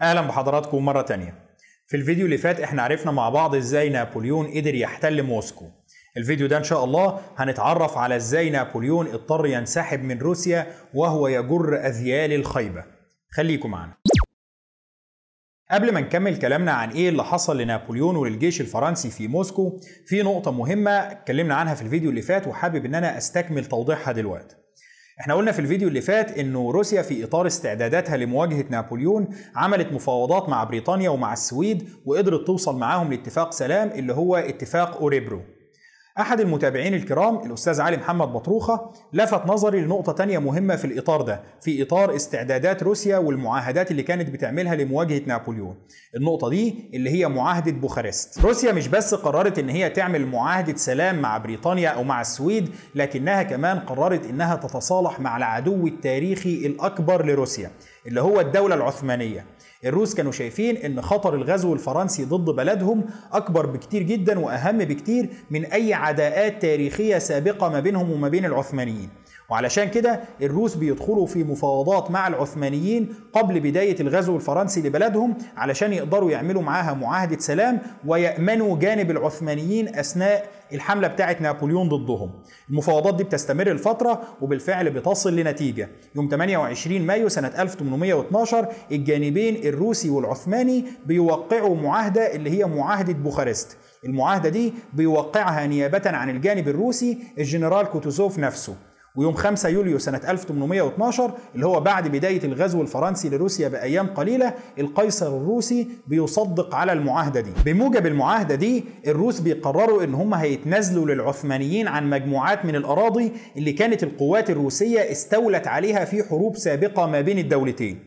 أهلا بحضراتكم مرة تانية. في الفيديو اللي فات إحنا عرفنا مع بعض إزاي نابليون قدر يحتل موسكو. الفيديو ده إن شاء الله هنتعرف على إزاي نابليون اضطر ينسحب من روسيا وهو يجر أذيال الخيبة. خليكم معنا. قبل ما نكمل كلامنا عن إيه اللي حصل لنابليون وللجيش الفرنسي في موسكو في نقطة مهمة اتكلمنا عنها في الفيديو اللي فات وحابب إن أنا أستكمل توضيحها دلوقتي. إحنا قلنا في الفيديو اللي فات إنه روسيا في إطار استعداداتها لمواجهة نابليون عملت مفاوضات مع بريطانيا ومع السويد وقدرت توصل معاهم لاتفاق سلام اللي هو اتفاق أوريبرو. أحد المتابعين الكرام الأستاذ علي محمد بطروخة لفت نظري لنقطة تانية مهمة في الإطار ده في إطار استعدادات روسيا والمعاهدات اللي كانت بتعملها لمواجهة نابليون. النقطة دي اللي هي معاهدة بوخارست. روسيا مش بس قررت إن هي تعمل معاهدة سلام مع بريطانيا أو مع السويد لكنها كمان قررت إنها تتصالح مع العدو التاريخي الأكبر لروسيا. اللي هو الدولة العثمانية. الروس كانوا شايفين إن خطر الغزو الفرنسي ضد بلدهم أكبر بكتير جدا وأهم بكتير من أي عداءات تاريخية سابقة ما بينهم وما بين العثمانيين. وعلشان كده الروس بيدخلوا في مفاوضات مع العثمانيين قبل بداية الغزو الفرنسي لبلدهم علشان يقدروا يعملوا معاها معاهدة سلام ويأمنوا جانب العثمانيين أثناء الحملة بتاعة نابليون ضدهم. المفاوضات دي بتستمر لفترة وبالفعل بتصل لنتيجة. يوم 28 مايو سنة 1812 الجانبين الروسي والعثماني بيوقعوا معاهدة اللي هي معاهدة بوخارست. المعاهدة دي بيوقعها نيابة عن الجانب الروسي الجنرال كوتوزوف نفسه. ويوم 5 يوليو سنة 1812 اللي هو بعد بداية الغزو الفرنسي لروسيا بأيام قليلة القيصر الروسي بيصدق على المعاهدة دي. بموجب المعاهدة دي الروس بيقرروا إن هم هيتنازلوا للعثمانيين عن مجموعات من الأراضي اللي كانت القوات الروسية استولت عليها في حروب سابقة ما بين الدولتين.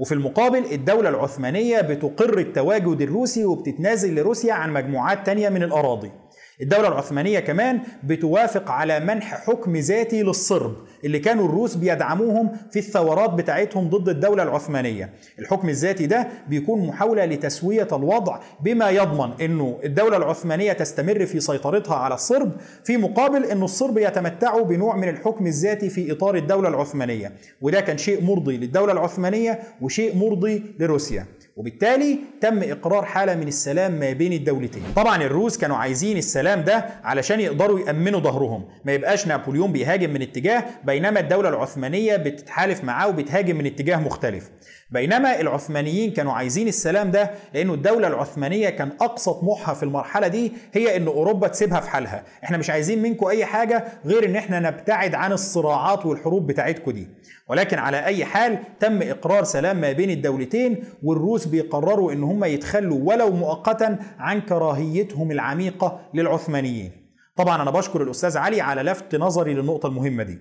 وفي المقابل الدولة العثمانية بتقر التواجد الروسي وبتتنازل لروسيا عن مجموعات تانية من الأراضي. الدولة العثمانية كمان بتوافق على منح حكم ذاتي للصرب اللي كانوا الروس بيدعموهم في الثورات بتاعتهم ضد الدولة العثمانية. الحكم الذاتي ده بيكون محاولة لتسوية الوضع بما يضمن إنه الدولة العثمانية تستمر في سيطرتها على الصرب في مقابل انه الصرب يتمتعوا بنوع من الحكم الذاتي في إطار الدولة العثمانية. وده كان شيء مرضي للدولة العثمانية وشيء مرضي لروسيا. وبالتالي تم إقرار حالة من السلام ما بين الدولتين. طبعا الروس كانوا عايزين السلام ده علشان يقدروا يأمنوا ظهرهم. ما يبقاش نابليون بيهاجم من اتجاه بينما الدولة العثمانية بتتحالف معاه وبتهاجم من اتجاه مختلف. بينما العثمانيين كانوا عايزين السلام ده لأنه الدولة العثمانية كان اقصى طموحها في المرحلة دي هي إن أوروبا تسيبها في حالها. إحنا مش عايزين منكم أي حاجة غير إن إحنا نبتعد عن الصراعات والحروب بتاعتكم دي. ولكن على أي حال تم إقرار سلام ما بين الدولتين والروس بيقرروا إن هم يتخلوا ولو مؤقتا عن كراهيتهم العميقة للعثمانيين. طبعا أنا بشكر الأستاذ علي على لفت نظري للنقطة المهمة دي.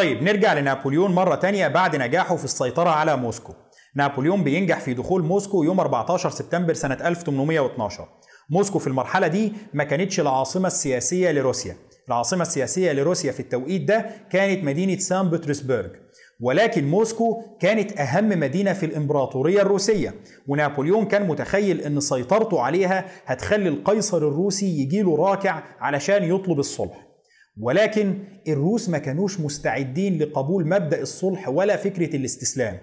طيب نرجع لنابليون مرة تانية بعد نجاحه في السيطرة على موسكو. نابليون بينجح في دخول موسكو يوم 14 سبتمبر سنة 1812 موسكو في المرحلة دي ما كانتش العاصمة السياسية لروسيا. العاصمة السياسية لروسيا في التوقيت ده كانت مدينة سان بطرسبرغ. ولكن موسكو كانت أهم مدينة في الإمبراطورية الروسية. ونابليون كان متخيل أن سيطرته عليها هتخلي القيصر الروسي يجيله راكع علشان يطلب الصلح. ولكن الروس ما كانوش مستعدين لقبول مبدأ الصلح ولا فكرة الاستسلام.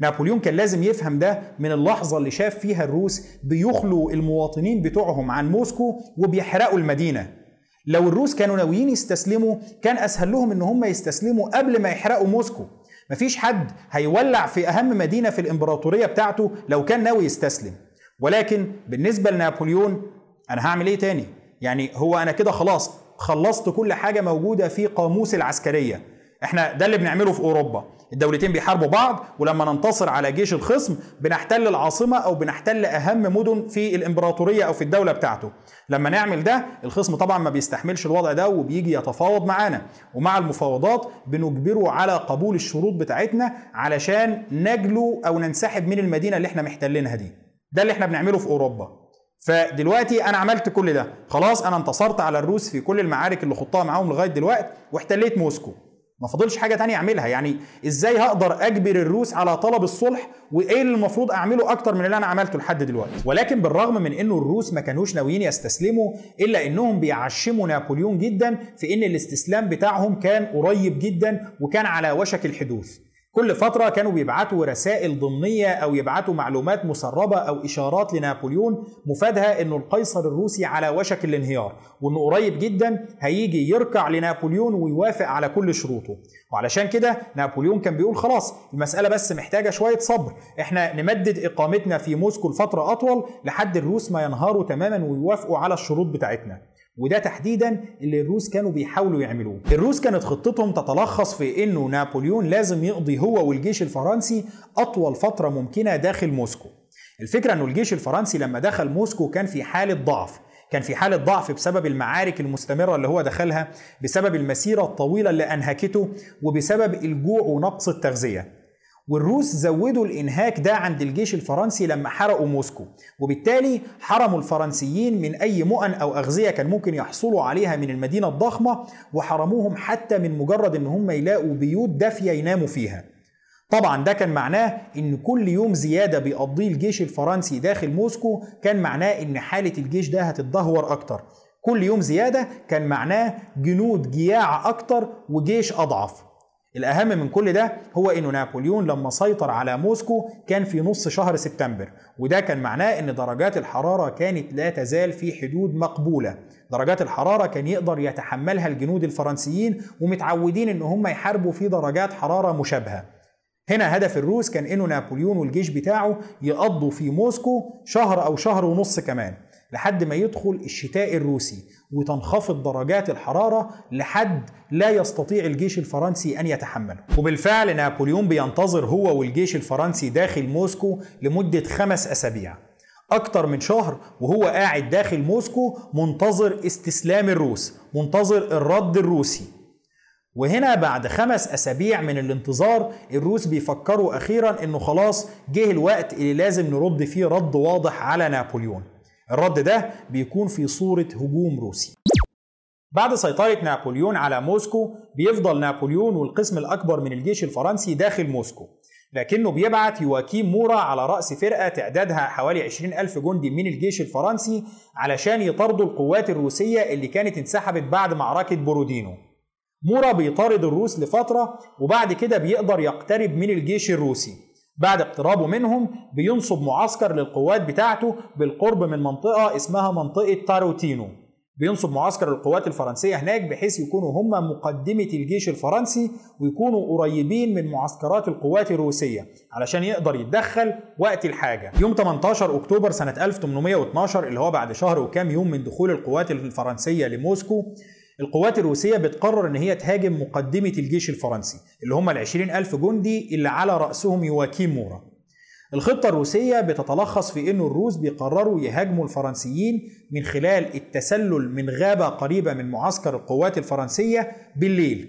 نابليون كان لازم يفهم ده من اللحظة اللي شاف فيها الروس بيخلوا المواطنين بتوعهم عن موسكو وبيحرقوا المدينة. لو الروس كانوا ناويين يستسلموا كان أسهل لهم إن هم يستسلموا قبل ما يحرقوا موسكو. مفيش حد هيولع في أهم مدينة في الإمبراطورية بتاعته لو كان ناوي يستسلم. ولكن بالنسبة لنابليون أنا هعمل إيه تاني؟ يعني هو أنا كده خلاص خلصت كل حاجة موجودة في قاموس العسكرية. إحنا ده اللي بنعمله في أوروبا. الدولتين بيحاربوا بعض ولما ننتصر على جيش الخصم بنحتل العاصمة أو بنحتل أهم مدن في الإمبراطورية أو في الدولة بتاعته. لما نعمل ده الخصم طبعا ما بيستحملش الوضع ده وبيجي يتفاوض معانا. ومع المفاوضات بنجبره على قبول الشروط بتاعتنا علشان نجلو أو ننسحب من المدينة اللي إحنا محتلينها دي. ده اللي إحنا بنعمله في أوروبا. فدلوقتي أنا عملت كل ده. خلاص أنا انتصرت على الروس في كل المعارك اللي خضتها معاهم لغاية دلوقتي واحتليت موسكو. ما فاضلش حاجة تانية أعملها. يعني إزاي هقدر أجبر الروس على طلب الصلح؟ وإيه اللي المفروض أعمله أكتر من اللي أنا عملته لحد دلوقتي؟ ولكن بالرغم من إنه الروس ما كانوش ناويين يستسلموا إلا إنهم بيعشموا نابليون جدا في إن الاستسلام بتاعهم كان قريب جدا وكان على وشك الحدوث. كل فترة كانوا بيبعتوا رسائل ضمنية أو يبعتوا معلومات مسربة أو إشارات لنابليون مفادها إنه القيصر الروسي على وشك الانهيار وإنه قريب جدا هيجي يركع لنابليون ويوافق على كل شروطه. وعلشان كده نابليون كان بيقول خلاص المسألة بس محتاجة شوية صبر. إحنا نمدد إقامتنا في موسكو لفترة أطول لحد الروس ما ينهاروا تماما ويوافقوا على الشروط بتاعتنا. وده تحديدا اللي الروس كانوا بيحاولوا يعملوه. الروس كانت خطتهم تتلخص في إنه نابليون لازم يقضي هو والجيش الفرنسي أطول فترة ممكنة داخل موسكو. الفكرة إنه الجيش الفرنسي لما دخل موسكو كان في حالة ضعف كان في حالة ضعف بسبب المعارك المستمرة اللي هو دخلها بسبب المسيرة الطويلة اللي أنهكته وبسبب الجوع ونقص التغذية. والروس زودوا الإنهاك ده عند الجيش الفرنسي لما حرقوا موسكو. وبالتالي حرموا الفرنسيين من أي مؤن أو أغذية كان ممكن يحصلوا عليها من المدينة الضخمة وحرموهم حتى من مجرد إن هم يلاقوا بيوت دافية يناموا فيها. طبعا ده كان معناه إن كل يوم زيادة بيقضيه الجيش الفرنسي داخل موسكو كان معناه إن حالة الجيش ده هتتدهور أكتر. كل يوم زيادة كان معناه جنود جياع أكتر وجيش أضعف. الأهم من كل ده هو إنه نابليون لما سيطر على موسكو كان في نص شهر سبتمبر وده كان معناه إن درجات الحرارة كانت لا تزال في حدود مقبولة. درجات الحرارة كان يقدر يتحملها الجنود الفرنسيين ومتعودين إن هم يحاربوا في درجات حرارة مشابهة. هنا هدف الروس كان إنه نابليون والجيش بتاعه يقضوا في موسكو شهر أو شهر ونص كمان لحد ما يدخل الشتاء الروسي. وتنخفض درجات الحرارة لحد لا يستطيع الجيش الفرنسي أن يتحمله. وبالفعل نابليون بينتظر هو والجيش الفرنسي داخل موسكو لمدة خمس أسابيع. أكتر من شهر وهو قاعد داخل موسكو منتظر استسلام الروس منتظر الرد الروسي. وهنا بعد خمس أسابيع من الانتظار الروس بيفكروا أخيرا أنه خلاص جه الوقت اللي لازم نرد فيه رد واضح على نابليون. الرد ده بيكون في صورة هجوم روسي. بعد سيطرة نابليون على موسكو بيفضل نابليون والقسم الأكبر من الجيش الفرنسي داخل موسكو. لكنه بيبعت يواكيم مورا على رأس فرقة تعدادها حوالي 20 ألف جندي من الجيش الفرنسي علشان يطاردوا القوات الروسية اللي كانت انسحبت بعد معركة بورودينو. مورا بيطارد الروس لفترة وبعد كده بيقدر يقترب من الجيش الروسي. بعد اقترابه منهم بينصب معسكر للقوات بتاعته بالقرب من منطقة اسمها منطقة تاروتينو. بينصب معسكر القوات الفرنسية هناك بحيث يكونوا هم مقدمة الجيش الفرنسي ويكونوا قريبين من معسكرات القوات الروسية علشان يقدر يتدخل وقت الحاجة. يوم 18 أكتوبر سنة 1812 اللي هو بعد شهر وكام يوم من دخول القوات الفرنسية لموسكو القوات الروسية بتقرر إن هي تهاجم مقدمة الجيش الفرنسي اللي هم العشرين ألف جندي اللي على رأسهم يواكيم مورا. الخطة الروسية بتتلخص في إنه الروس بيقرروا يهاجموا الفرنسيين من خلال التسلل من غابة قريبة من معسكر القوات الفرنسية بالليل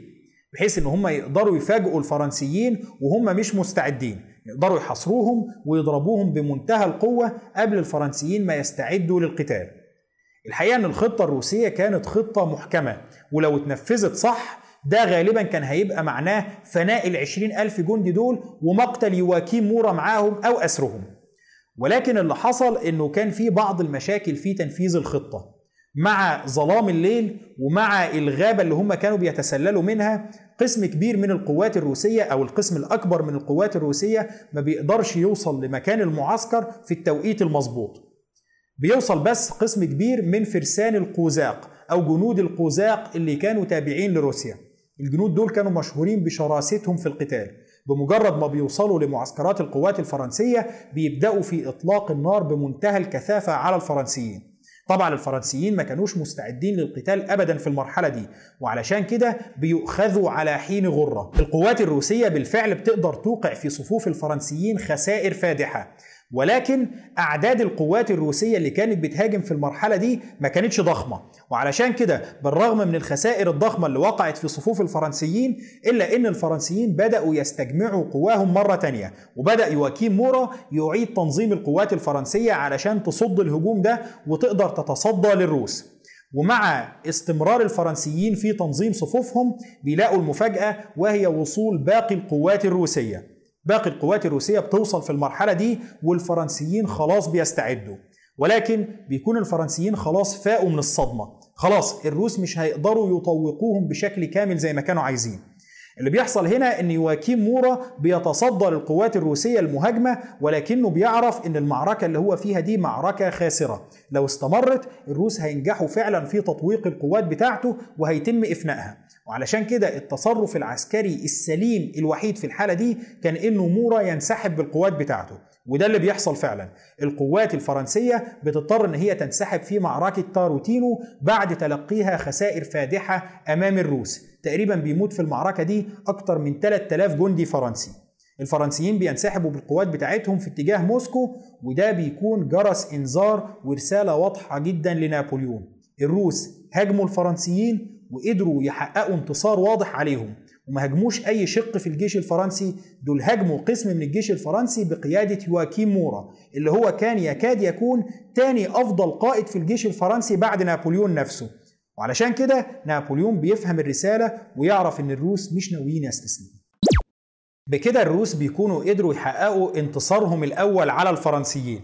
بحيث إن هم يقدروا يفاجئوا الفرنسيين وهم مش مستعدين يقدروا يحاصروهم ويضربوهم بمنتهى القوة قبل الفرنسيين ما يستعدوا للقتال. الحقيقة أن الخطة الروسية كانت خطة محكمة ولو اتنفذت صح ده غالبا كان هيبقى معناه فناء العشرين ألف جندي دول ومقتل يواكيم مورا معاهم أو أسرهم. ولكن اللي حصل أنه كان في بعض المشاكل في تنفيذ الخطة مع ظلام الليل ومع الغابة اللي هم كانوا بيتسللوا منها قسم كبير من القوات الروسية أو القسم الأكبر من القوات الروسية ما بيقدرش يوصل لمكان المعسكر في التوقيت المظبوط. بيوصل بس قسم كبير من فرسان القوزاق أو جنود القوزاق اللي كانوا تابعين لروسيا. الجنود دول كانوا مشهورين بشراستهم في القتال. بمجرد ما بيوصلوا لمعسكرات القوات الفرنسية بيبدأوا في إطلاق النار بمنتهى الكثافة على الفرنسيين. طبعا الفرنسيين ما كانوش مستعدين للقتال ابدا في المرحلة دي وعلشان كده بيؤخذوا على حين غرة. القوات الروسية بالفعل بتقدر توقع في صفوف الفرنسيين خسائر فادحة. ولكن أعداد القوات الروسية اللي كانت بتهاجم في المرحلة دي ما كانتش ضخمة. وعلشان كده بالرغم من الخسائر الضخمة اللي وقعت في صفوف الفرنسيين إلا إن الفرنسيين بدأوا يستجمعوا قواهم مرة تانية وبدأ يواكيم مورا يعيد تنظيم القوات الفرنسية علشان تصد الهجوم ده وتقدر تتصدى للروس. ومع استمرار الفرنسيين في تنظيم صفوفهم بيلاقوا المفاجأة وهي وصول باقي القوات الروسية. باقي القوات الروسية بتوصل في المرحلة دي والفرنسيين خلاص بيستعدوا. ولكن بيكون الفرنسيين خلاص فاقوا من الصدمة. خلاص الروس مش هيقدروا يطوقوهم بشكل كامل زي ما كانوا عايزين. اللي بيحصل هنا إن يواكيم مورا بيتصدى للقوات الروسية المهاجمة ولكنه بيعرف إن المعركة اللي هو فيها دي معركة خاسرة. لو استمرت الروس هينجحوا فعلا في تطويق القوات بتاعته وهيتم إفنائها. وعلشان كده التصرف العسكري السليم الوحيد في الحالة دي كان إنه مورا ينسحب بالقوات بتاعته وده اللي بيحصل فعلا. القوات الفرنسية بتضطر إن هي تنسحب في معركة تاروتينو بعد تلقيها خسائر فادحة أمام الروس. تقريبا بيموت في المعركة دي أكتر من 3000 جندي فرنسي. الفرنسيين بينسحبوا بالقوات بتاعتهم في اتجاه موسكو وده بيكون جرس إنذار ورسالة واضحة جدا لنابليون. الروس هاجموا الفرنسيين وقدروا يحققوا انتصار واضح عليهم. وما هاجموش أي شق في الجيش الفرنسي. دول هاجموا قسم من الجيش الفرنسي بقيادة يواكيم مورا اللي هو كان يكاد يكون تاني أفضل قائد في الجيش الفرنسي بعد نابليون نفسه. وعلشان كده نابليون بيفهم الرسالة ويعرف إن الروس مش ناويين يستسلموا. بكده الروس بيكونوا قدروا يحققوا انتصارهم الأول على الفرنسيين.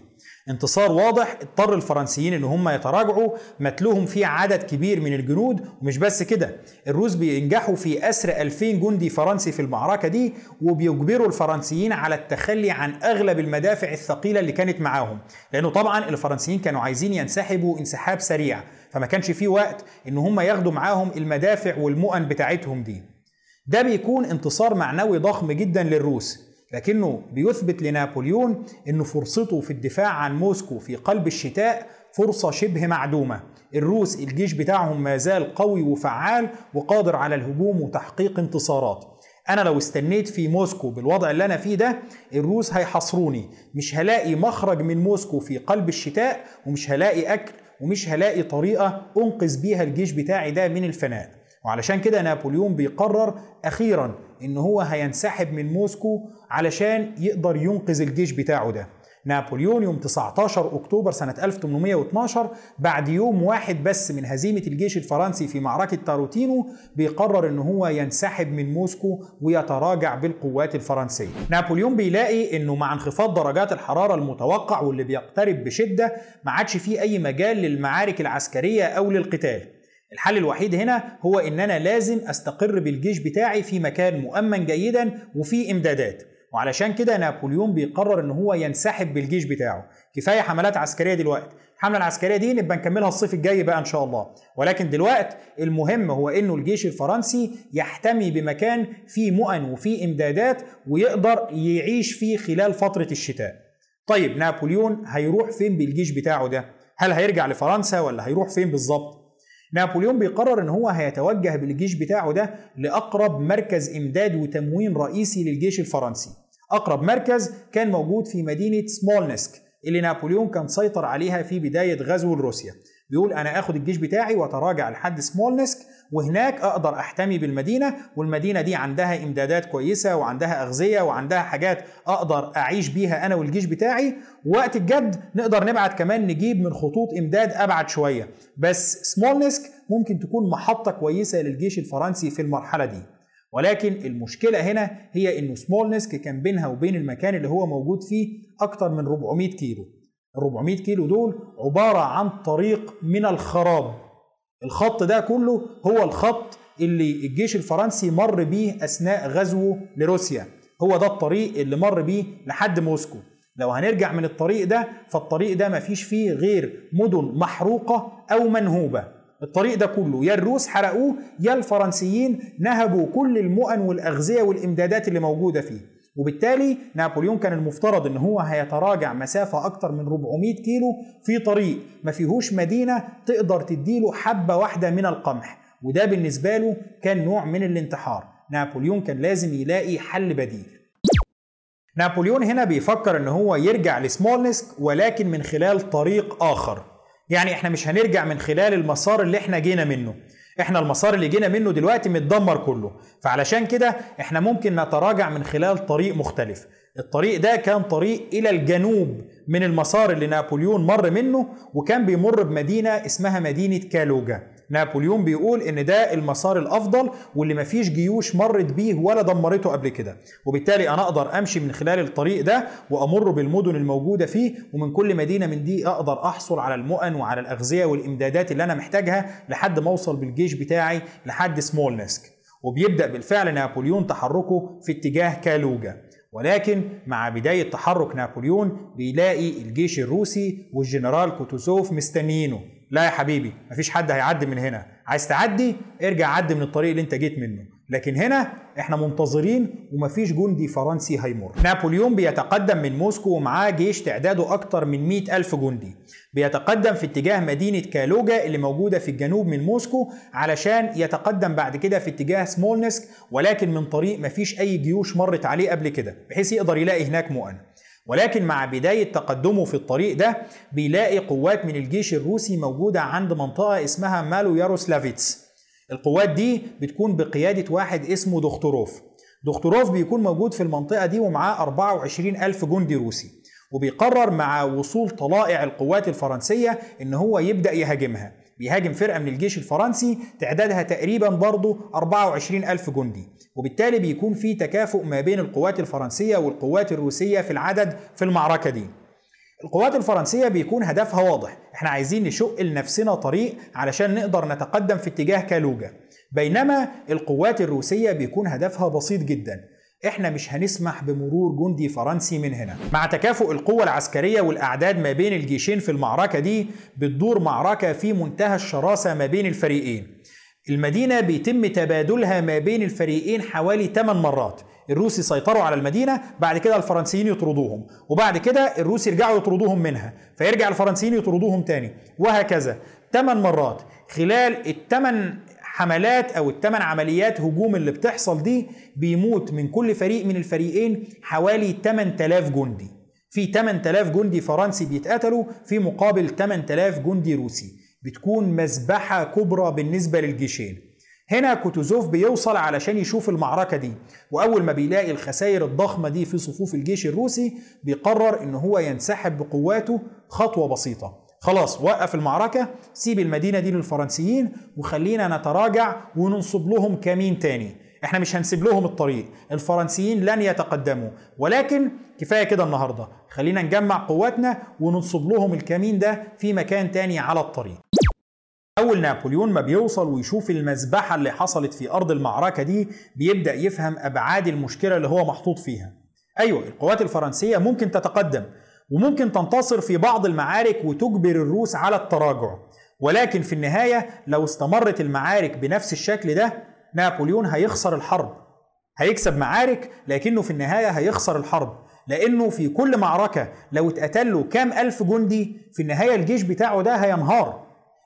انتصار واضح اضطر الفرنسيين ان هم يتراجعوا متلوهم فيه عدد كبير من الجنود. ومش بس كده الروس بينجحوا في أسر 2000 جندي فرنسي في المعركة دي وبيجبروا الفرنسيين على التخلي عن أغلب المدافع الثقيلة اللي كانت معاهم. لأنه طبعا الفرنسيين كانوا عايزين ينسحبوا انسحاب سريع فما كانش فيه وقت إن هم ياخدوا معاهم المدافع والمؤن بتاعتهم دي. ده بيكون انتصار معنوي ضخم جدا للروس. لكنه بيثبت لنابليون أن فرصته في الدفاع عن موسكو في قلب الشتاء فرصة شبه معدومة. الروس الجيش بتاعهم ما زال قوي وفعال وقادر على الهجوم وتحقيق انتصارات. أنا لو استنيت في موسكو بالوضع اللي أنا فيه ده الروس هيحاصروني. مش هلاقي مخرج من موسكو في قلب الشتاء ومش هلاقي أكل ومش هلاقي طريقة أنقذ بيها الجيش بتاعي ده من الفناء. وعلشان كده نابليون بيقرر أخيرا إن هو هينسحب من موسكو علشان يقدر ينقذ الجيش بتاعه ده نابليون يوم 19 أكتوبر سنة 1812 بعد يوم واحد بس من هزيمة الجيش الفرنسي في معركة تاروتينو بيقرر إن هو ينسحب من موسكو ويتراجع بالقوات الفرنسية. نابليون بيلاقي إنه مع انخفاض درجات الحرارة المتوقع واللي بيقترب بشدة ما عادش فيه أي مجال للمعارك العسكرية أو للقتال. الحل الوحيد هنا هو ان أنا لازم أستقر بالجيش بتاعي في مكان مؤمن جيدا وفيه إمدادات. وعلشان كده نابليون بيقرر إن هو ينسحب بالجيش بتاعه. كفاية حملات عسكرية دلوقتي. الحمله العسكرية دي نبقى نكملها الصيف الجاي بقى إن شاء الله. ولكن دلوقتي المهم هو إنه الجيش الفرنسي يحتمي بمكان فيه مؤن وفيه إمدادات ويقدر يعيش فيه خلال فترة الشتاء. طيب نابليون هيروح فين بالجيش بتاعه ده؟ هل هيرجع لفرنسا ولا هيروح فين بالظبط؟ نابليون بيقرر إن هو هيتوجه بالجيش بتاعه ده لأقرب مركز إمداد وتموين رئيسي للجيش الفرنسي. أقرب مركز كان موجود في مدينة سمولنسك اللي نابليون كان سيطر عليها في بداية غزوه لروسيا بيقول أنا آخد الجيش بتاعي وأتراجع لحد سمولنسك وهناك أقدر أحتمي بالمدينة والمدينة دي عندها إمدادات كويسة وعندها أغذية وعندها حاجات أقدر أعيش بيها أنا والجيش بتاعي. وقت الجد نقدر نبعت كمان نجيب من خطوط إمداد أبعد شوية. بس سمولنسك ممكن تكون محطة كويسة للجيش الفرنسي في المرحلة دي. ولكن المشكلة هنا هي إنه سمولنسك كان بينها وبين المكان اللي هو موجود فيه أكتر من 400 كيلو. ال 400 كيلو دول عبارة عن طريق من الخراب. الخط ده كله هو الخط اللي الجيش الفرنسي مر بيه أثناء غزوه لروسيا. هو ده الطريق اللي مر بيه لحد موسكو. لو هنرجع من الطريق ده فالطريق ده مفيش فيه غير مدن محروقة أو منهوبة. الطريق ده كله يا الروس حرقوه يا الفرنسيين نهبوا كل المؤن والأغذية والإمدادات اللي موجودة فيه. وبالتالي نابليون كان المفترض إن هو هيتراجع مسافة أكتر من 400 كيلو في طريق ما فيهوش مدينة تقدر تديله حبة واحدة من القمح. وده بالنسبة له كان نوع من الانتحار. نابليون كان لازم يلاقي حل بديل. نابليون هنا بيفكر إن هو يرجع لسمولنسك ولكن من خلال طريق آخر. يعني إحنا مش هنرجع من خلال المسار اللي إحنا جينا منه. إحنا المسار اللي جينا منه دلوقتي متدمر كله. فعلشان كده إحنا ممكن نتراجع من خلال طريق مختلف. الطريق ده كان طريق إلى الجنوب من المسار اللي نابليون مر منه وكان بيمر بمدينة اسمها مدينة كالوجا. نابليون بيقول إن ده المسار الأفضل واللي مفيش جيوش مرت بيه ولا دمرته قبل كده. وبالتالي أنا أقدر أمشي من خلال الطريق ده وأمر بالمدن الموجودة فيه ومن كل مدينة من دي أقدر أحصل على المؤن وعلى الأغذية والإمدادات اللي أنا محتاجها لحد ما أوصل بالجيش بتاعي لحد سمولنسك وبيبدأ بالفعل نابليون تحركه في اتجاه كالوجا. ولكن مع بداية تحرك نابليون بيلاقي الجيش الروسي والجنرال كوتوزوف مستنيينه. لا يا حبيبي مفيش حد هيعدي من هنا. عايز تعدي؟ ارجع عدي من الطريق اللي انت جيت منه. لكن هنا إحنا منتظرين ومفيش جندي فرنسي هيمر. نابليون بيتقدم من موسكو ومعاه جيش تعداده أكتر من مئة ألف جندي. بيتقدم في اتجاه مدينة كالوجا اللي موجودة في الجنوب من موسكو علشان يتقدم بعد كده في اتجاه سمولنسك ولكن من طريق مفيش أي جيوش مرت عليه قبل كده بحيث يقدر يلاقي هناك مؤن. ولكن مع بداية تقدمه في الطريق ده بيلاقي قوات من الجيش الروسي موجودة عند منطقة اسمها مالو ياروسلافيتس القوات دي بتكون بقيادة واحد اسمه دكتوروف دكتوروف بيكون موجود في المنطقة دي ومعاه 24 ألف جندي روسي. وبيقرر مع وصول طلائع القوات الفرنسية إن هو يبدأ يهاجمها. بيهاجم فرقة من الجيش الفرنسي تعدادها تقريبا برضه 24 ألف جندي. وبالتالي بيكون في تكافؤ ما بين القوات الفرنسية والقوات الروسية في العدد في المعركة دي. القوات الفرنسية بيكون هدفها واضح. إحنا عايزين نشق لنفسنا طريق علشان نقدر نتقدم في اتجاه كالوجا. بينما القوات الروسية بيكون هدفها بسيط جدا. إحنا مش هنسمح بمرور جندي فرنسي من هنا. مع تكافؤ القوة العسكرية والأعداد ما بين الجيشين في المعركة دي بتدور معركة في منتهى الشراسة ما بين الفريقين. المدينة بيتم تبادلها ما بين الفريقين حوالي 8 مرات. الروس يسيطروا على المدينة بعد كده الفرنسيين يطردوهم. وبعد كده الروس يرجعوا يطردوهم منها. فيرجع الفرنسيين يطردوهم تاني. وهكذا. 8 مرات. خلال الثمان حملات أو الثمان عمليات هجوم اللي بتحصل دي بيموت من كل فريق من الفريقين حوالي 8000 جندي. في 8000 جندي فرنسي بيتقتلوا في مقابل 8000 جندي روسي. بتكون مذبحة كبرى بالنسبة للجيشين. هنا كوتوزوف بيوصل علشان يشوف المعركة دي وأول ما بيلاقي الخسائر الضخمة دي في صفوف الجيش الروسي بيقرر إن هو ينسحب بقواته خطوة بسيطة. خلاص وقف المعركة سيب المدينة دي للفرنسيين وخلينا نتراجع وننصب لهم كمين تاني. إحنا مش هنسيب لهم الطريق الفرنسيين لن يتقدموا. ولكن كفاية كده النهاردة خلينا نجمع قواتنا وننصب لهم الكمين ده في مكان تاني على الطريق. أول نابليون ما بيوصل ويشوف المذبحة اللي حصلت في أرض المعركة دي بيبدأ يفهم أبعاد المشكلة اللي هو محطوط فيها. أيوة القوات الفرنسية ممكن تتقدم. وممكن تنتصر في بعض المعارك وتجبر الروس على التراجع. ولكن في النهاية لو استمرت المعارك بنفس الشكل ده نابليون هيخسر الحرب. هيكسب معارك لكنه في النهاية هيخسر الحرب. لأنه في كل معركة لو اتقتل له كام ألف جندي في النهاية الجيش بتاعه ده هينهار.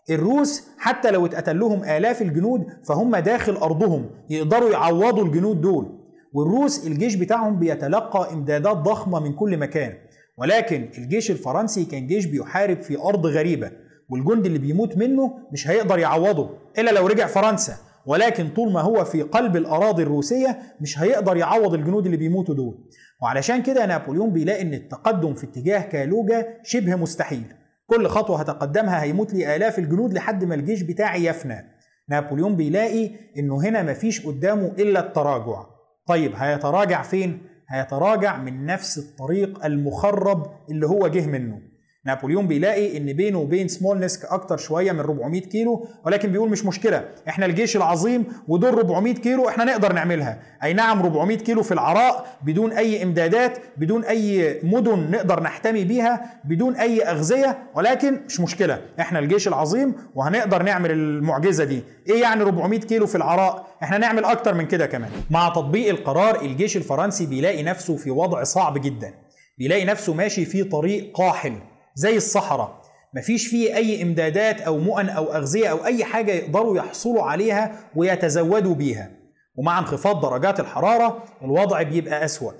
الروس حتى لو اتقتل لهم آلاف الجنود فهم داخل أرضهم يقدروا يعوضوا الجنود دول. والروس الجيش بتاعهم بيتلقى إمدادات ضخمة من كل مكان. ولكن الجيش الفرنسي كان جيش بيحارب في أرض غريبة والجندي اللي بيموت منه مش هيقدر يعوضه إلا لو رجع فرنسا ولكن طول ما هو في قلب الأراضي الروسية مش هيقدر يعوض الجنود اللي بيموتوا دول. وعلشان كده نابليون بيلاقي إن التقدم في اتجاه كالوجا شبه مستحيل. كل خطوة هتقدمها هيموت لي آلاف الجنود لحد ما الجيش بتاعي يفنى. نابليون بيلاقي إنه هنا مفيش قدامه إلا التراجع. طيب هيتراجع فين؟ هيتراجع من نفس الطريق المخرب اللي هو جه منه. نابليون بيلاقي إن بينه وبين سمولنسك أكتر شوية من 400 كيلو ولكن بيقول مش مشكلة إحنا الجيش العظيم ودول 400 كيلو إحنا نقدر نعملها. أي نعم 400 كيلو في العراء بدون أي إمدادات بدون أي مدن نقدر نحتمي بيها بدون أي أغذية ولكن مش مشكلة. إحنا الجيش العظيم وهنقدر نعمل المعجزة دي. إيه يعني 400 كيلو في العراء؟ إحنا نعمل أكتر من كده كمان. مع تطبيق القرار الجيش الفرنسي بيلاقي نفسه في وضع صعب جدا. بيلاقي نفسه ماشي في طريق قاحل. زي الصحراء. مفيش فيه أي إمدادات أو مؤن أو أغذية أو أي حاجة يقدروا يحصلوا عليها ويتزودوا بيها. ومع انخفاض درجات الحرارة الوضع بيبقى أسوأ.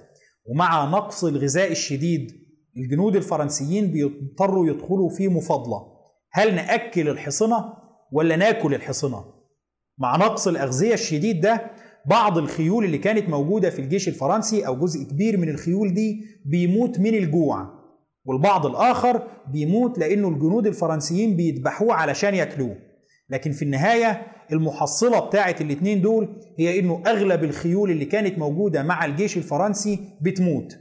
ومع نقص الغذاء الشديد الجنود الفرنسيين بيضطروا يدخلوا في مفاضلة. هل نأكل الحصنة ولا ناكل الحصنة؟ مع نقص الأغذية الشديد ده بعض الخيول اللي كانت موجودة في الجيش الفرنسي أو جزء كبير من الخيول دي بيموت من الجوع. والبعض الآخر بيموت لأنه الجنود الفرنسيين بيذبحوه علشان ياكلوه. لكن في النهاية المحصلة بتاعة الاتنين دول هي إنه أغلب الخيول اللي كانت موجودة مع الجيش الفرنسي بتموت.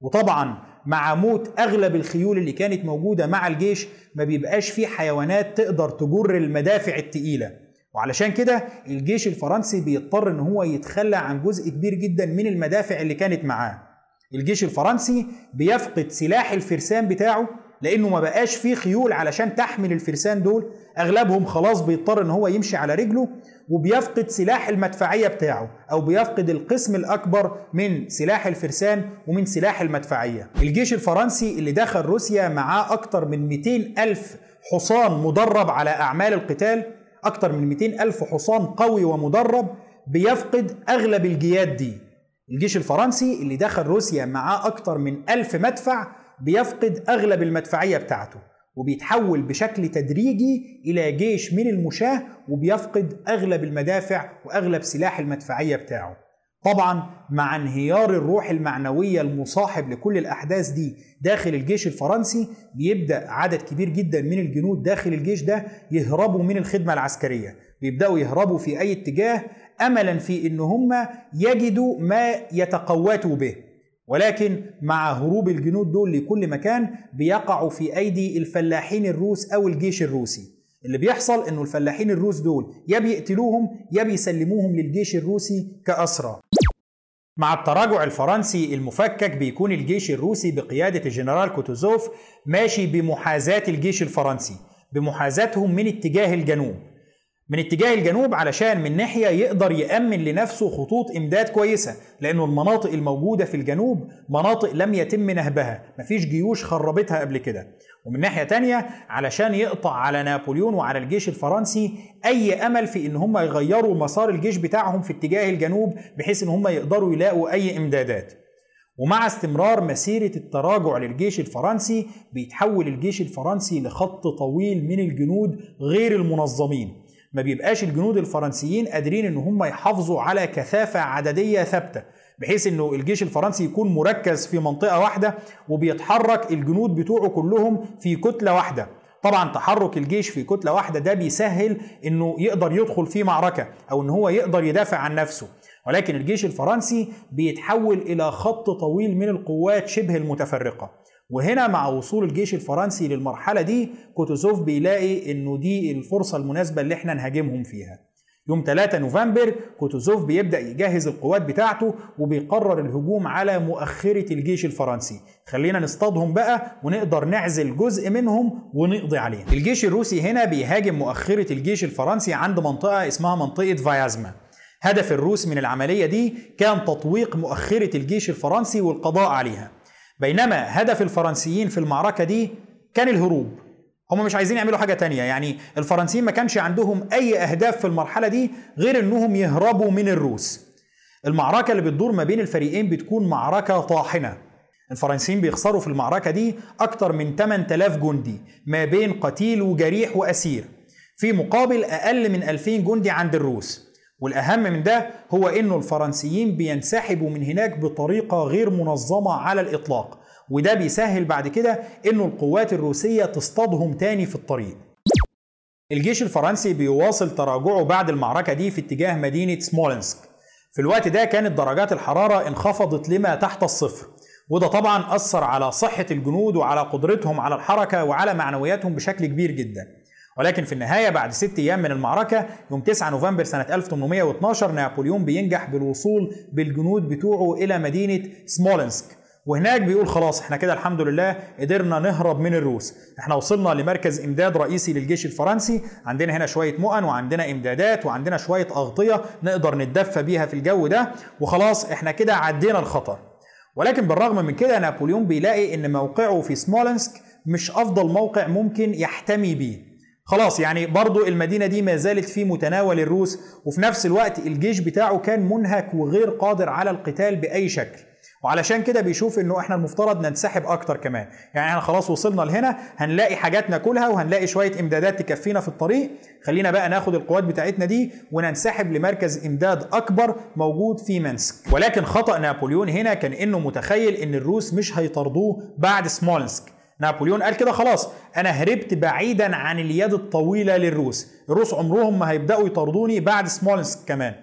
وطبعا مع موت أغلب الخيول اللي كانت موجودة مع الجيش ما بيبقاش في حيوانات تقدر تجر المدافع التقيلة. وعلشان كده الجيش الفرنسي بيضطر إن هو يتخلى عن جزء كبير جدا من المدافع اللي كانت معاه. الجيش الفرنسي بيفقد سلاح الفرسان بتاعه لأنه ما بقاش فيه خيول علشان تحمل الفرسان دول. أغلبهم خلاص بيضطر إن هو يمشي على رجله وبيفقد سلاح المدفعية بتاعه أو بيفقد القسم الأكبر من سلاح الفرسان ومن سلاح المدفعية. الجيش الفرنسي اللي دخل روسيا معاه أكتر من 200 ألف حصان مدرب على أعمال القتال. أكتر من 200 ألف حصان قوي ومدرب بيفقد أغلب الجياد دي. الجيش الفرنسي اللي دخل روسيا معاه أكتر من ألف مدفع بيفقد أغلب المدفعية بتاعته وبيتحول بشكل تدريجي إلى جيش من المشاة وبيفقد أغلب المدافع وأغلب سلاح المدفعية بتاعه. طبعا مع انهيار الروح المعنوية المصاحب لكل الأحداث دي داخل الجيش الفرنسي بيبدأ عدد كبير جدا من الجنود داخل الجيش ده يهربوا من الخدمة العسكرية. بيبدأوا يهربوا في أي اتجاه أملا في إن هم يجدوا ما يتقوتوا به. ولكن مع هروب الجنود دول لكل مكان بيقعوا في أيدي الفلاحين الروس أو الجيش الروسي. اللي بيحصل إنه الفلاحين الروس دول يا بيقتلوهم يا بيسلموهم للجيش الروسي كأسرى. مع التراجع الفرنسي المفكك بيكون الجيش الروسي بقيادة الجنرال كوتوزوف ماشي بمحاذاة الجيش الفرنسي بمحاذاتهم من اتجاه الجنوب. من اتجاه الجنوب علشان من ناحية يقدر يأمن لنفسه خطوط إمداد كويسة لأنه المناطق الموجودة في الجنوب مناطق لم يتم نهبها مفيش جيوش خربتها قبل كده. ومن ناحية تانية علشان يقطع على نابليون وعلى الجيش الفرنسي أي أمل في إن هم يغيروا مسار الجيش بتاعهم في اتجاه الجنوب بحيث إن هم يقدروا يلاقوا أي إمدادات. ومع استمرار مسيرة التراجع للجيش الفرنسي بيتحول الجيش الفرنسي لخط طويل من الجنود غير المنظمين. ما بيبقاش الجنود الفرنسيين قادرين إن هم يحافظوا على كثافة عددية ثابتة بحيث إنه الجيش الفرنسي يكون مركز في منطقة واحدة وبيتحرك الجنود بتوعه كلهم في كتلة واحدة. طبعا تحرك الجيش في كتلة واحدة ده بيسهل إنه يقدر يدخل في معركة أو إن هو يقدر يدافع عن نفسه. ولكن الجيش الفرنسي بيتحول إلى خط طويل من القوات شبه المتفرقة. وهنا مع وصول الجيش الفرنسي للمرحلة دي كوتوزوف بيلاقي إنه دي الفرصة المناسبة اللي إحنا نهاجمهم فيها. يوم 3 نوفمبر كوتوزوف بيبدأ يجهز القوات بتاعته وبيقرر الهجوم على مؤخرة الجيش الفرنسي. خلينا نصطادهم بقى ونقدر نعزل جزء منهم ونقضي عليهم. الجيش الروسي هنا بيهاجم مؤخرة الجيش الفرنسي عند منطقة اسمها منطقة فايازما هدف الروس من العملية دي كان تطويق مؤخرة الجيش الفرنسي والقضاء عليها. بينما هدف الفرنسيين في المعركة دي كان الهروب. هم مش عايزين يعملوا حاجة تانية. يعني الفرنسيين ما كانش عندهم أي أهداف في المرحلة دي غير أنهم يهربوا من الروس. المعركة اللي بتدور ما بين الفريقين بتكون معركة طاحنة. الفرنسيين بيخسروا في المعركة دي أكتر من 8000 جندي ما بين قتيل وجريح وأسير في مقابل أقل من 2000 جندي عند الروس. والأهم من ده هو إنه الفرنسيين بينسحبوا من هناك بطريقة غير منظمة على الإطلاق وده بيسهل بعد كده إنه القوات الروسية تصطادهم تاني في الطريق. الجيش الفرنسي بيواصل تراجعه بعد المعركة دي في اتجاه مدينة سمولنسك. في الوقت ده كانت درجات الحرارة انخفضت لما تحت الصفر وده طبعا أثر على صحة الجنود وعلى قدرتهم على الحركة وعلى معنوياتهم بشكل كبير جدا. ولكن في النهاية بعد ست أيام من المعركة يوم 9 نوفمبر سنة 1812 نابليون بينجح بالوصول بالجنود بتوعه إلى مدينة سمولنسك وهناك بيقول خلاص إحنا كده الحمد لله قدرنا نهرب من الروس. إحنا وصلنا لمركز إمداد رئيسي للجيش الفرنسي. عندنا هنا شوية مؤن وعندنا إمدادات وعندنا شوية أغطية نقدر نتدفى بيها في الجو ده. وخلاص إحنا كده عدينا الخطر. ولكن بالرغم من كده نابليون بيلاقي إن موقعه في سمولنسك مش أفضل موقع ممكن يحتمي بيه. خلاص يعني برضو المدينة دي ما زالت في متناول الروس وفي نفس الوقت الجيش بتاعه كان منهك وغير قادر على القتال بأي شكل. وعلشان كده بيشوف إنه إحنا المفترض ننسحب أكتر كمان. يعني إحنا خلاص وصلنا لهنا هنلاقي حاجات ناكلها وهنلاقي شوية إمدادات تكفينا في الطريق. خلينا بقى ناخد القوات بتاعتنا دي وننسحب لمركز إمداد أكبر موجود في منسك ولكن خطأ نابليون هنا كان إنه متخيل إن الروس مش هيطردوه بعد سمولنسك. نابليون قال كده خلاص أنا هربت بعيدا عن اليد الطويلة للروس. الروس عمرهم ما هيبدأوا يطاردوني بعد سمولنسك كمان.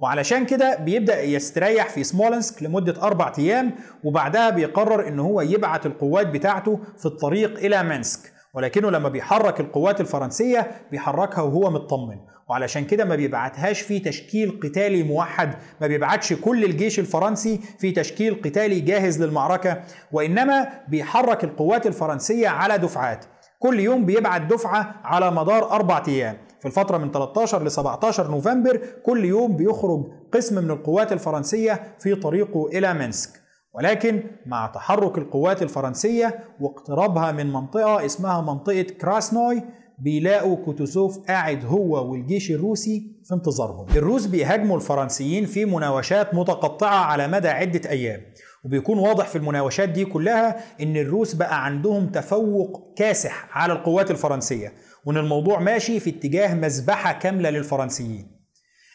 وعلشان كده بيبدأ يستريح في سمولنسك لمدة أربع أيام وبعدها بيقرر إن هو يبعت القوات بتاعته في الطريق إلى منسك ولكنه لما بيحرك القوات الفرنسية بيحركها وهو مطمن. وعلشان كده ما بيبعتهاش في تشكيل قتالي موحد ما بيبعتش كل الجيش الفرنسي في تشكيل قتالي جاهز للمعركة وإنما بيحرك القوات الفرنسية على دفعات. كل يوم بيبعت دفعة على مدار أربع أيام. في الفترة من 13 ل 17 نوفمبر كل يوم بيخرج قسم من القوات الفرنسية في طريقه إلى مينسك. ولكن مع تحرك القوات الفرنسية واقترابها من منطقة اسمها منطقة كراسنوي بيلاقوا كوتوزوف قاعد هو والجيش الروسي في انتظارهم. الروس بيهاجموا الفرنسيين في مناوشات متقطعة على مدى عدة أيام. وبيكون واضح في المناوشات دي كلها إن الروس بقى عندهم تفوق كاسح على القوات الفرنسية وإن الموضوع ماشي في اتجاه مذبحة كاملة للفرنسيين.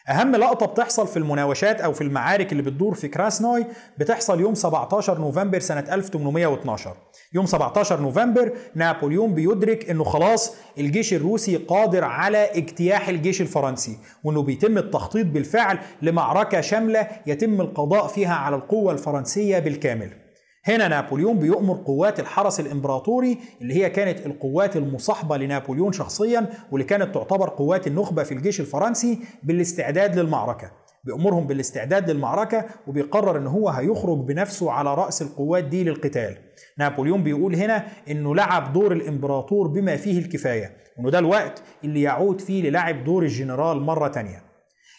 أهم لقطة بتحصل في المناوشات أو في المعارك اللي بتدور في كراسنوي بتحصل يوم 17 نوفمبر سنة 1812 يوم 17 نوفمبر نابليون بيدرك إنه خلاص الجيش الروسي قادر على اجتياح الجيش الفرنسي وإنه بيتم التخطيط بالفعل لمعركة شاملة يتم القضاء فيها على القوة الفرنسية بالكامل. هنا نابليون بيؤمر قوات الحرس الإمبراطوري اللي هي كانت القوات المصاحبة لنابليون شخصيا واللي كانت تعتبر قوات النخبة في الجيش الفرنسي بالاستعداد للمعركة. بيأمرهم بالاستعداد للمعركة وبيقرر إن هو هيخرج بنفسه على رأس القوات دي للقتال. نابليون بيقول هنا إنه لعب دور الإمبراطور بما فيه الكفاية وانه ده الوقت اللي يعود فيه للعب دور الجنرال مرة تانية.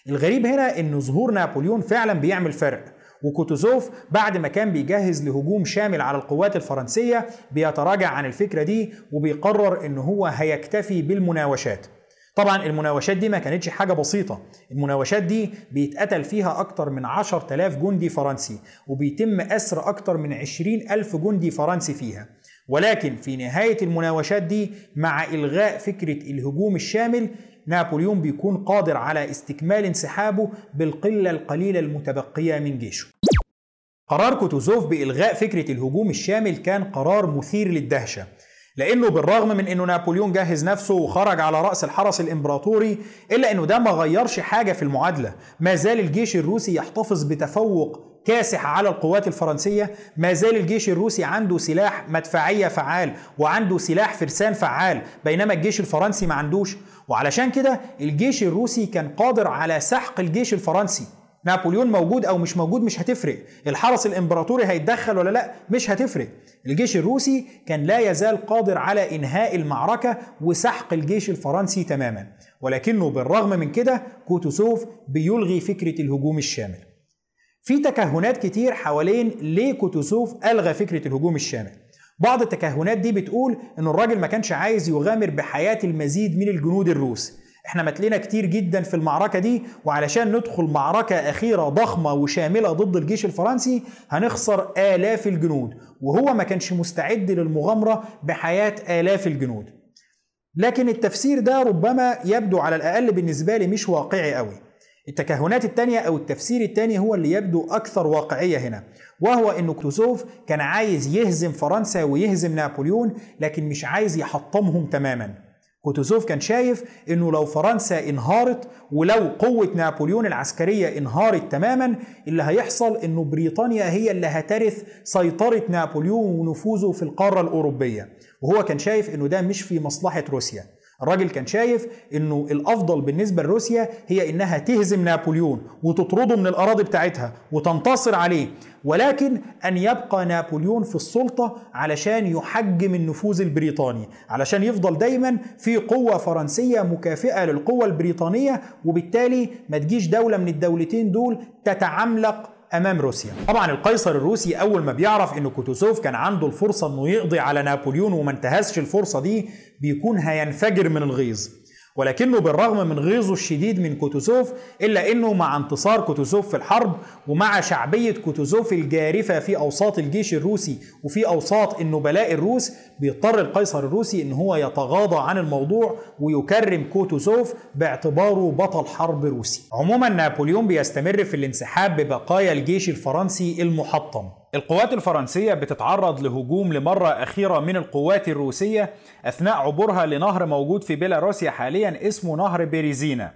الغريب هنا إن ظهور نابليون فعلا بيعمل فرق. وكوتوزوف بعد ما كان بيجهز لهجوم شامل على القوات الفرنسية بيتراجع عن الفكرة دي وبيقرر إن هو هيكتفي بالمناوشات. طبعا المناوشات دي ما كانتش حاجة بسيطة. المناوشات دي بيتقتل فيها أكتر من 10000 جندي فرنسي وبيتم أسر أكتر من 20000 جندي فرنسي فيها. ولكن في نهاية المناوشات دي مع إلغاء فكرة الهجوم الشامل نابليون بيكون قادر على استكمال انسحابه بالقلة القليلة المتبقية من جيشه. قرار كوتوزوف بإلغاء فكرة الهجوم الشامل كان قرار مثير للدهشة. لأنه بالرغم من إنه نابليون جهز نفسه وخرج على رأس الحرس الإمبراطوري إلا إنه ده ما غيرش حاجة في المعادلة. ما زال الجيش الروسي يحتفظ بتفوق كاسح على القوات الفرنسية. ما زال الجيش الروسي عنده سلاح مدفعية فعال وعنده سلاح فرسان فعال بينما الجيش الفرنسي ما عندوش. وعلشان كده الجيش الروسي كان قادر على سحق الجيش الفرنسي. نابليون موجود أو مش موجود مش هتفرق. الحرس الإمبراطوري هيتدخل ولا لأ؟ مش هتفرق. الجيش الروسي كان لا يزال قادر على إنهاء المعركة وسحق الجيش الفرنسي تماما. ولكنه بالرغم من كده كوتوسوف بيلغي فكرة الهجوم الشامل. في تكهنات كتير حوالين ليه كوتوسوف ألغى فكرة الهجوم الشامل. بعض التكهنات دي بتقول إن الراجل ما كانش عايز يغامر بحياة المزيد من الجنود الروس. إحنا متلنا كتير جدا في المعركة دي وعلشان ندخل معركة أخيرة ضخمة وشاملة ضد الجيش الفرنسي هنخسر آلاف الجنود. وهو ما كانش مستعد للمغامرة بحياة آلاف الجنود. لكن التفسير ده ربما يبدو على الأقل بالنسبة لي مش واقعي قوي. التكهنات التانية أو التفسير التاني هو اللي يبدو أكثر واقعية هنا وهو أن كلوزوف كان عايز يهزم فرنسا ويهزم نابليون لكن مش عايز يحطمهم تماماً. كوتوزوف كان شايف إنه لو فرنسا انهارت ولو قوة نابليون العسكرية انهارت تماما اللي هيحصل إنه بريطانيا هي اللي هترث سيطرة نابليون ونفوذه في القارة الأوروبية. وهو كان شايف إنه ده مش في مصلحة روسيا. الراجل كان شايف إنه الأفضل بالنسبة لروسيا هي إنها تهزم نابليون وتطرده من الأراضي بتاعتها وتنتصر عليه ولكن أن يبقى نابليون في السلطة علشان يحجم النفوذ البريطاني علشان يفضل دايما في قوة فرنسية مكافئة للقوة البريطانية وبالتالي ما تجيش دولة من الدولتين دول تتعملق أمام روسيا. طبعا القيصر الروسي أول ما بيعرف إن كوتوزوف كان عنده الفرصة إنه يقضي على نابليون وما انتهزش الفرصة دي بيكون هينفجر من الغيظ. ولكنه بالرغم من غيظه الشديد من كوتوزوف إلا أنه مع انتصار كوتوزوف في الحرب ومع شعبية كوتوزوف الجارفة في أوساط الجيش الروسي وفي أوساط النبلاء الروس بيضطر القيصر الروسي أن هو يتغاضى عن الموضوع ويكرم كوتوزوف باعتباره بطل حرب روسي. عموما نابليون بيستمر في الانسحاب ببقايا الجيش الفرنسي المحطم. القوات الفرنسية بتتعرض لهجوم لمرة أخيرة من القوات الروسية أثناء عبورها لنهر موجود في بيلاروسيا حاليا اسمه نهر بيريزينا.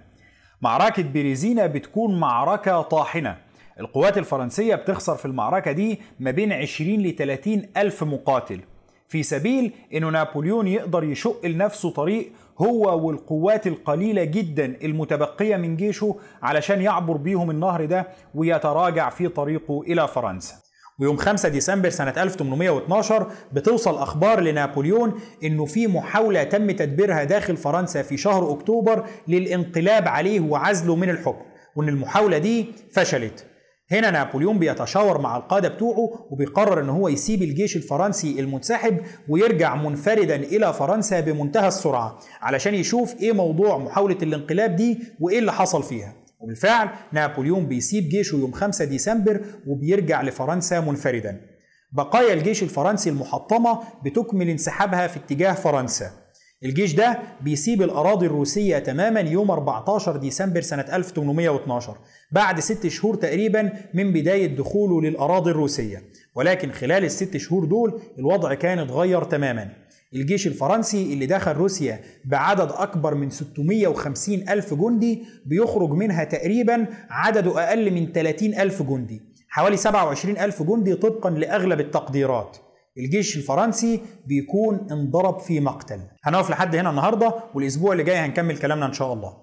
معركة بيريزينا بتكون معركة طاحنة. القوات الفرنسية بتخسر في المعركة دي ما بين 20 ل 30 ألف مقاتل. في سبيل إنه نابليون يقدر يشق لنفسه طريق هو والقوات القليلة جدا المتبقية من جيشه علشان يعبر بيهم النهر ده ويتراجع في طريقه إلى فرنسا. ويوم 5 ديسمبر سنة 1812 بتوصل أخبار لنابليون إنه في محاولة تم تدبيرها داخل فرنسا في شهر أكتوبر للانقلاب عليه وعزله من الحكم وإن المحاولة دي فشلت. هنا نابليون بيتشاور مع القادة بتوعه وبيقرر إن هو يسيب الجيش الفرنسي المنسحب ويرجع منفردا إلى فرنسا بمنتهى السرعة علشان يشوف إيه موضوع محاولة الانقلاب دي وإيه اللي حصل فيها. وبالفعل نابليون بيسيب جيشه يوم 5 ديسمبر وبيرجع لفرنسا منفردا. بقايا الجيش الفرنسي المحطمة بتكمل انسحابها في اتجاه فرنسا. الجيش ده بيسيب الأراضي الروسية تماما يوم 14 ديسمبر سنة 1812 بعد ست شهور تقريبا من بداية دخوله للأراضي الروسية. ولكن خلال الست شهور دول الوضع كان اتغير تماما. الجيش الفرنسي اللي دخل روسيا بعدد أكبر من 650 ألف جندي بيخرج منها تقريبا عدده أقل من 30 ألف جندي. حوالي 27 ألف جندي طبقا لأغلب التقديرات. الجيش الفرنسي بيكون انضرب في مقتل. هنقف لحد هنا النهارده والأسبوع اللي جاي هنكمل كلامنا إن شاء الله.